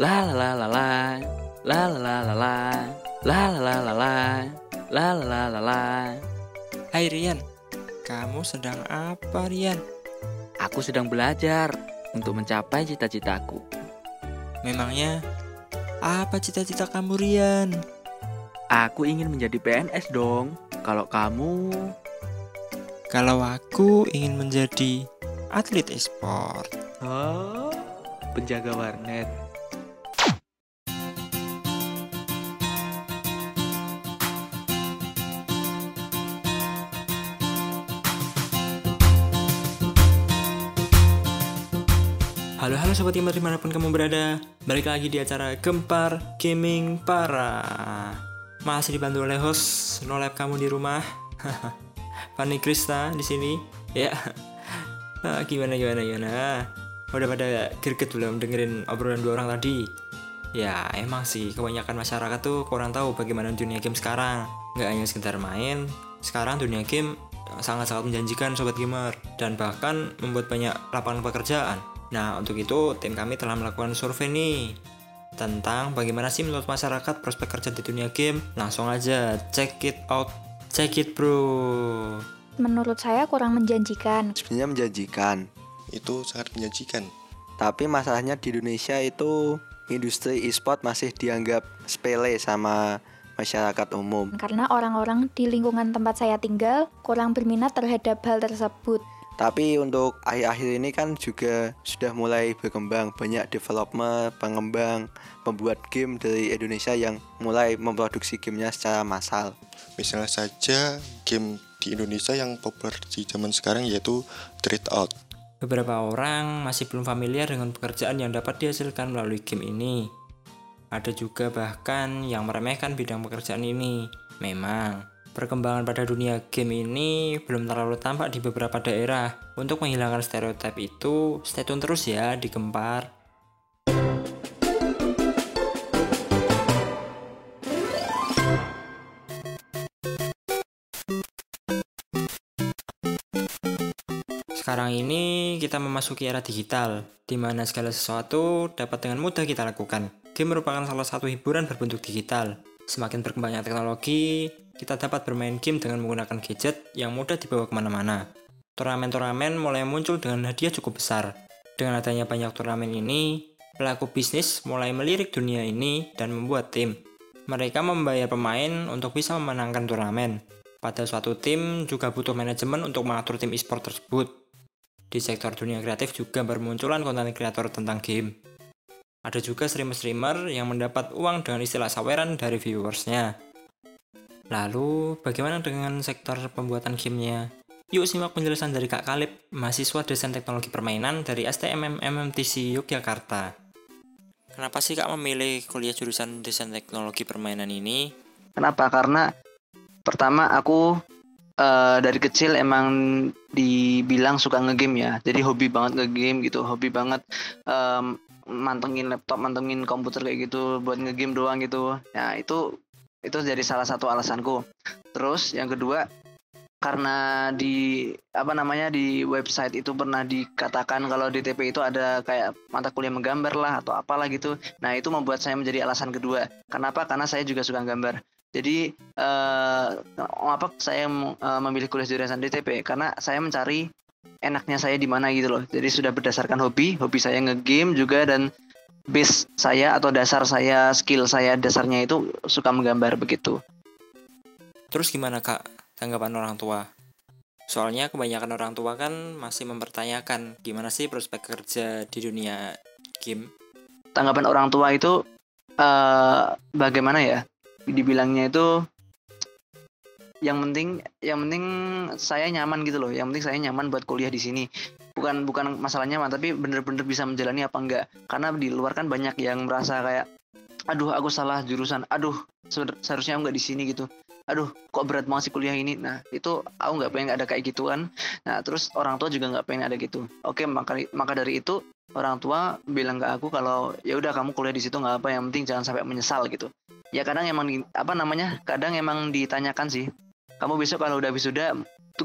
La la la la la. La la la la la. La la la la la. La la la la la. Hai Rian, kamu sedang apa Rian? Aku sedang belajar untuk mencapai cita-citaku. Memangnya apa cita-cita kamu Rian? Aku ingin menjadi PNS dong. Kalau kamu Kalau aku ingin menjadi atlet e-sport. Oh, penjaga warnet. Halo halo sobat gamer di mana pun kamu berada. Balik lagi di acara Gempar Gaming Para. Masih dibantu oleh host No Lab kamu di rumah. Fanny Krista di sini. Ya. Nah, Gimana gimana gimana? Udah pada greget belum dengerin obrolan dua orang tadi? Ya emang sih kebanyakan masyarakat tuh kurang tahu bagaimana dunia game sekarang. Nggak hanya sekedar main Sekarang dunia game sangat-sangat menjanjikan sobat gamer. Dan bahkan membuat banyak lapangan pekerjaan Nah, untuk itu tim kami telah melakukan survei nih tentang bagaimana sih menurut masyarakat prospek kerja di dunia game. Langsung aja check it out, check it bro. Menurut saya kurang menjanjikan. sebenarnya menjanjikan itu sangat menjanjikan. tapi masalahnya di Indonesia itu industri e-sport masih dianggap sepele sama masyarakat umum Karena orang-orang di lingkungan tempat saya tinggal kurang berminat terhadap hal tersebut. Tapi untuk akhir-akhir ini kan juga sudah mulai berkembang banyak developer pengembang pembuat game dari Indonesia yang mulai memproduksi gamenya secara massal Misalnya saja game di Indonesia yang populer di zaman sekarang yaitu Trade Out. Beberapa orang masih belum familiar dengan pekerjaan yang dapat dihasilkan melalui game ini. Ada juga bahkan yang meremehkan bidang pekerjaan ini. Memang, perkembangan pada dunia game ini belum terlalu tampak di beberapa daerah. Untuk menghilangkan stereotip itu, stay tune terus ya di Gempar. Sekarang ini kita memasuki era digital, di mana segala sesuatu dapat dengan mudah kita lakukan. Game merupakan salah satu hiburan berbentuk digital. Semakin berkembangnya teknologi, kita dapat bermain game dengan menggunakan gadget yang mudah dibawa ke mana-mana. Turnamen-turnamen mulai muncul dengan hadiah cukup besar. Dengan adanya banyak turnamen ini, pelaku bisnis mulai melirik dunia ini dan membuat tim. Mereka membayar pemain untuk bisa memenangkan turnamen. Pada suatu tim juga butuh manajemen untuk mengatur tim e-sport tersebut. Di sektor dunia kreatif juga bermunculan konten kreator tentang game. Ada juga streamer-streamer yang mendapat uang dengan istilah saweran dari viewersnya. Lalu, bagaimana dengan sektor pembuatan gamenya? Yuk simak penjelasan dari Kak Kalib, mahasiswa desain teknologi permainan dari STMM MMTC Yogyakarta. Kenapa sih Kak memilih kuliah jurusan desain teknologi permainan ini? Kenapa? Karena pertama aku eh, dari kecil emang dibilang suka ngegame ya. Jadi hobi banget ngegame gitu, hobi banget em, mantengin laptop, mantengin komputer kayak gitu buat ngegame doang gitu. Nah, itu itu jadi salah satu alasanku. Terus yang kedua karena di apa namanya di website itu pernah dikatakan kalau di TP itu ada kayak mata kuliah menggambar lah atau apalah gitu. Nah, itu membuat saya menjadi alasan kedua. Kenapa? Karena saya juga suka gambar. Jadi eh apa saya eh, memilih kuliah jurusan DTP karena saya mencari enaknya saya di mana gitu loh. Jadi sudah berdasarkan hobi, hobi saya ngegame juga dan base saya atau dasar saya, skill saya dasarnya itu suka menggambar begitu. Terus gimana kak tanggapan orang tua? Soalnya kebanyakan orang tua kan masih mempertanyakan gimana sih prospek kerja di dunia game. Tanggapan orang tua itu eh bagaimana ya? Dibilangnya itu yang penting yang penting saya nyaman gitu loh. Yang penting saya nyaman buat kuliah di sini. Bukan bukan masalah nyaman, tapi bener-bener bisa menjalani apa enggak. Karena di luar kan banyak yang merasa kayak aduh aku salah jurusan. Aduh se- seharusnya aku nggak di sini gitu. Aduh kok berat banget sih kuliah ini. Nah itu aku nggak pengen ada kayak gitu kan. Nah terus orang tua juga nggak pengen ada gitu. Oke maka maka dari itu orang tua bilang ke aku kalau ya udah kamu kuliah di situ nggak apa yang penting jangan sampai menyesal gitu. Ya kadang emang di, apa namanya kadang emang ditanyakan sih kamu besok kalau udah wisuda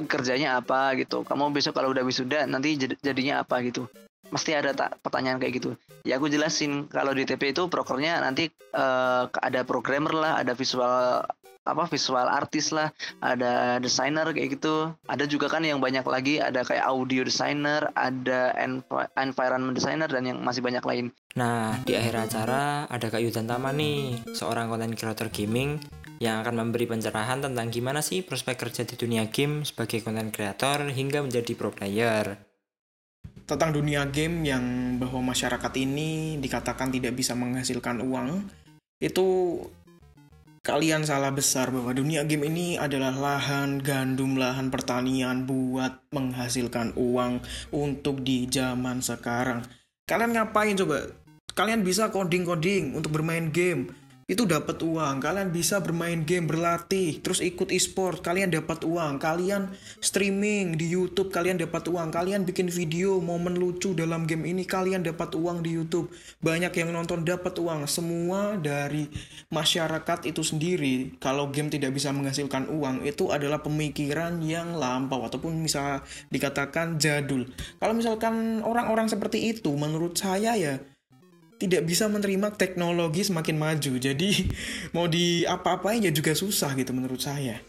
kerjanya apa gitu kamu besok kalau udah wisuda nanti jad- jadinya apa gitu pasti ada tak pertanyaan kayak gitu. Ya aku jelasin kalau di TP itu prokernya nanti eh, ada programmer lah, ada visual apa visual artis lah, ada desainer kayak gitu. Ada juga kan yang banyak lagi, ada kayak audio designer, ada env- environment designer dan yang masih banyak lain. Nah, di akhir acara ada Kak Yudan Tama nih, seorang content creator gaming yang akan memberi pencerahan tentang gimana sih prospek kerja di dunia game sebagai content creator hingga menjadi pro player. tentang dunia game yang bahwa masyarakat ini dikatakan tidak bisa menghasilkan uang itu kalian salah besar bahwa dunia game ini adalah lahan gandum lahan pertanian buat menghasilkan uang untuk di zaman sekarang. Kalian ngapain coba? Kalian bisa coding coding untuk bermain game itu dapat uang. Kalian bisa bermain game berlatih terus ikut e-sport. Kalian dapat uang. Kalian streaming di YouTube kalian dapat uang. Kalian bikin video momen lucu dalam game ini kalian dapat uang di YouTube. Banyak yang nonton dapat uang. Semua dari masyarakat itu sendiri kalau game tidak bisa menghasilkan uang itu adalah pemikiran yang lampau ataupun bisa dikatakan jadul. Kalau misalkan orang-orang seperti itu menurut saya ya tidak bisa menerima teknologi semakin maju. Jadi mau di apa-apain ya juga susah gitu menurut saya.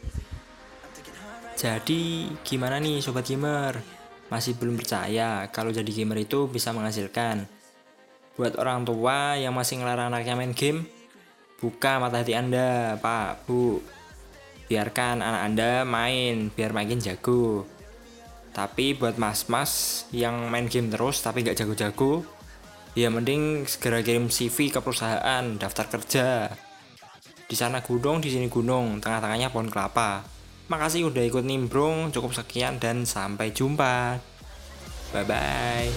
Jadi, gimana nih sobat gamer? Masih belum percaya kalau jadi gamer itu bisa menghasilkan? Buat orang tua yang masih ngelarang anaknya main game, buka mata hati Anda, Pak, Bu. Biarkan anak Anda main, biar makin jago. Tapi buat mas-mas yang main game terus tapi nggak jago-jago, ya mending segera kirim CV ke perusahaan, daftar kerja. Di sana gunung, di sini gunung, tengah-tengahnya pohon kelapa. Makasih udah ikut nimbrung, cukup sekian dan sampai jumpa. Bye bye.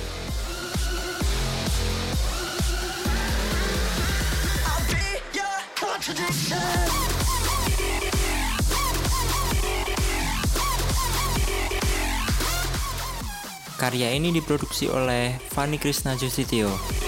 Karya ini diproduksi oleh Fanny Krishna Jusitio.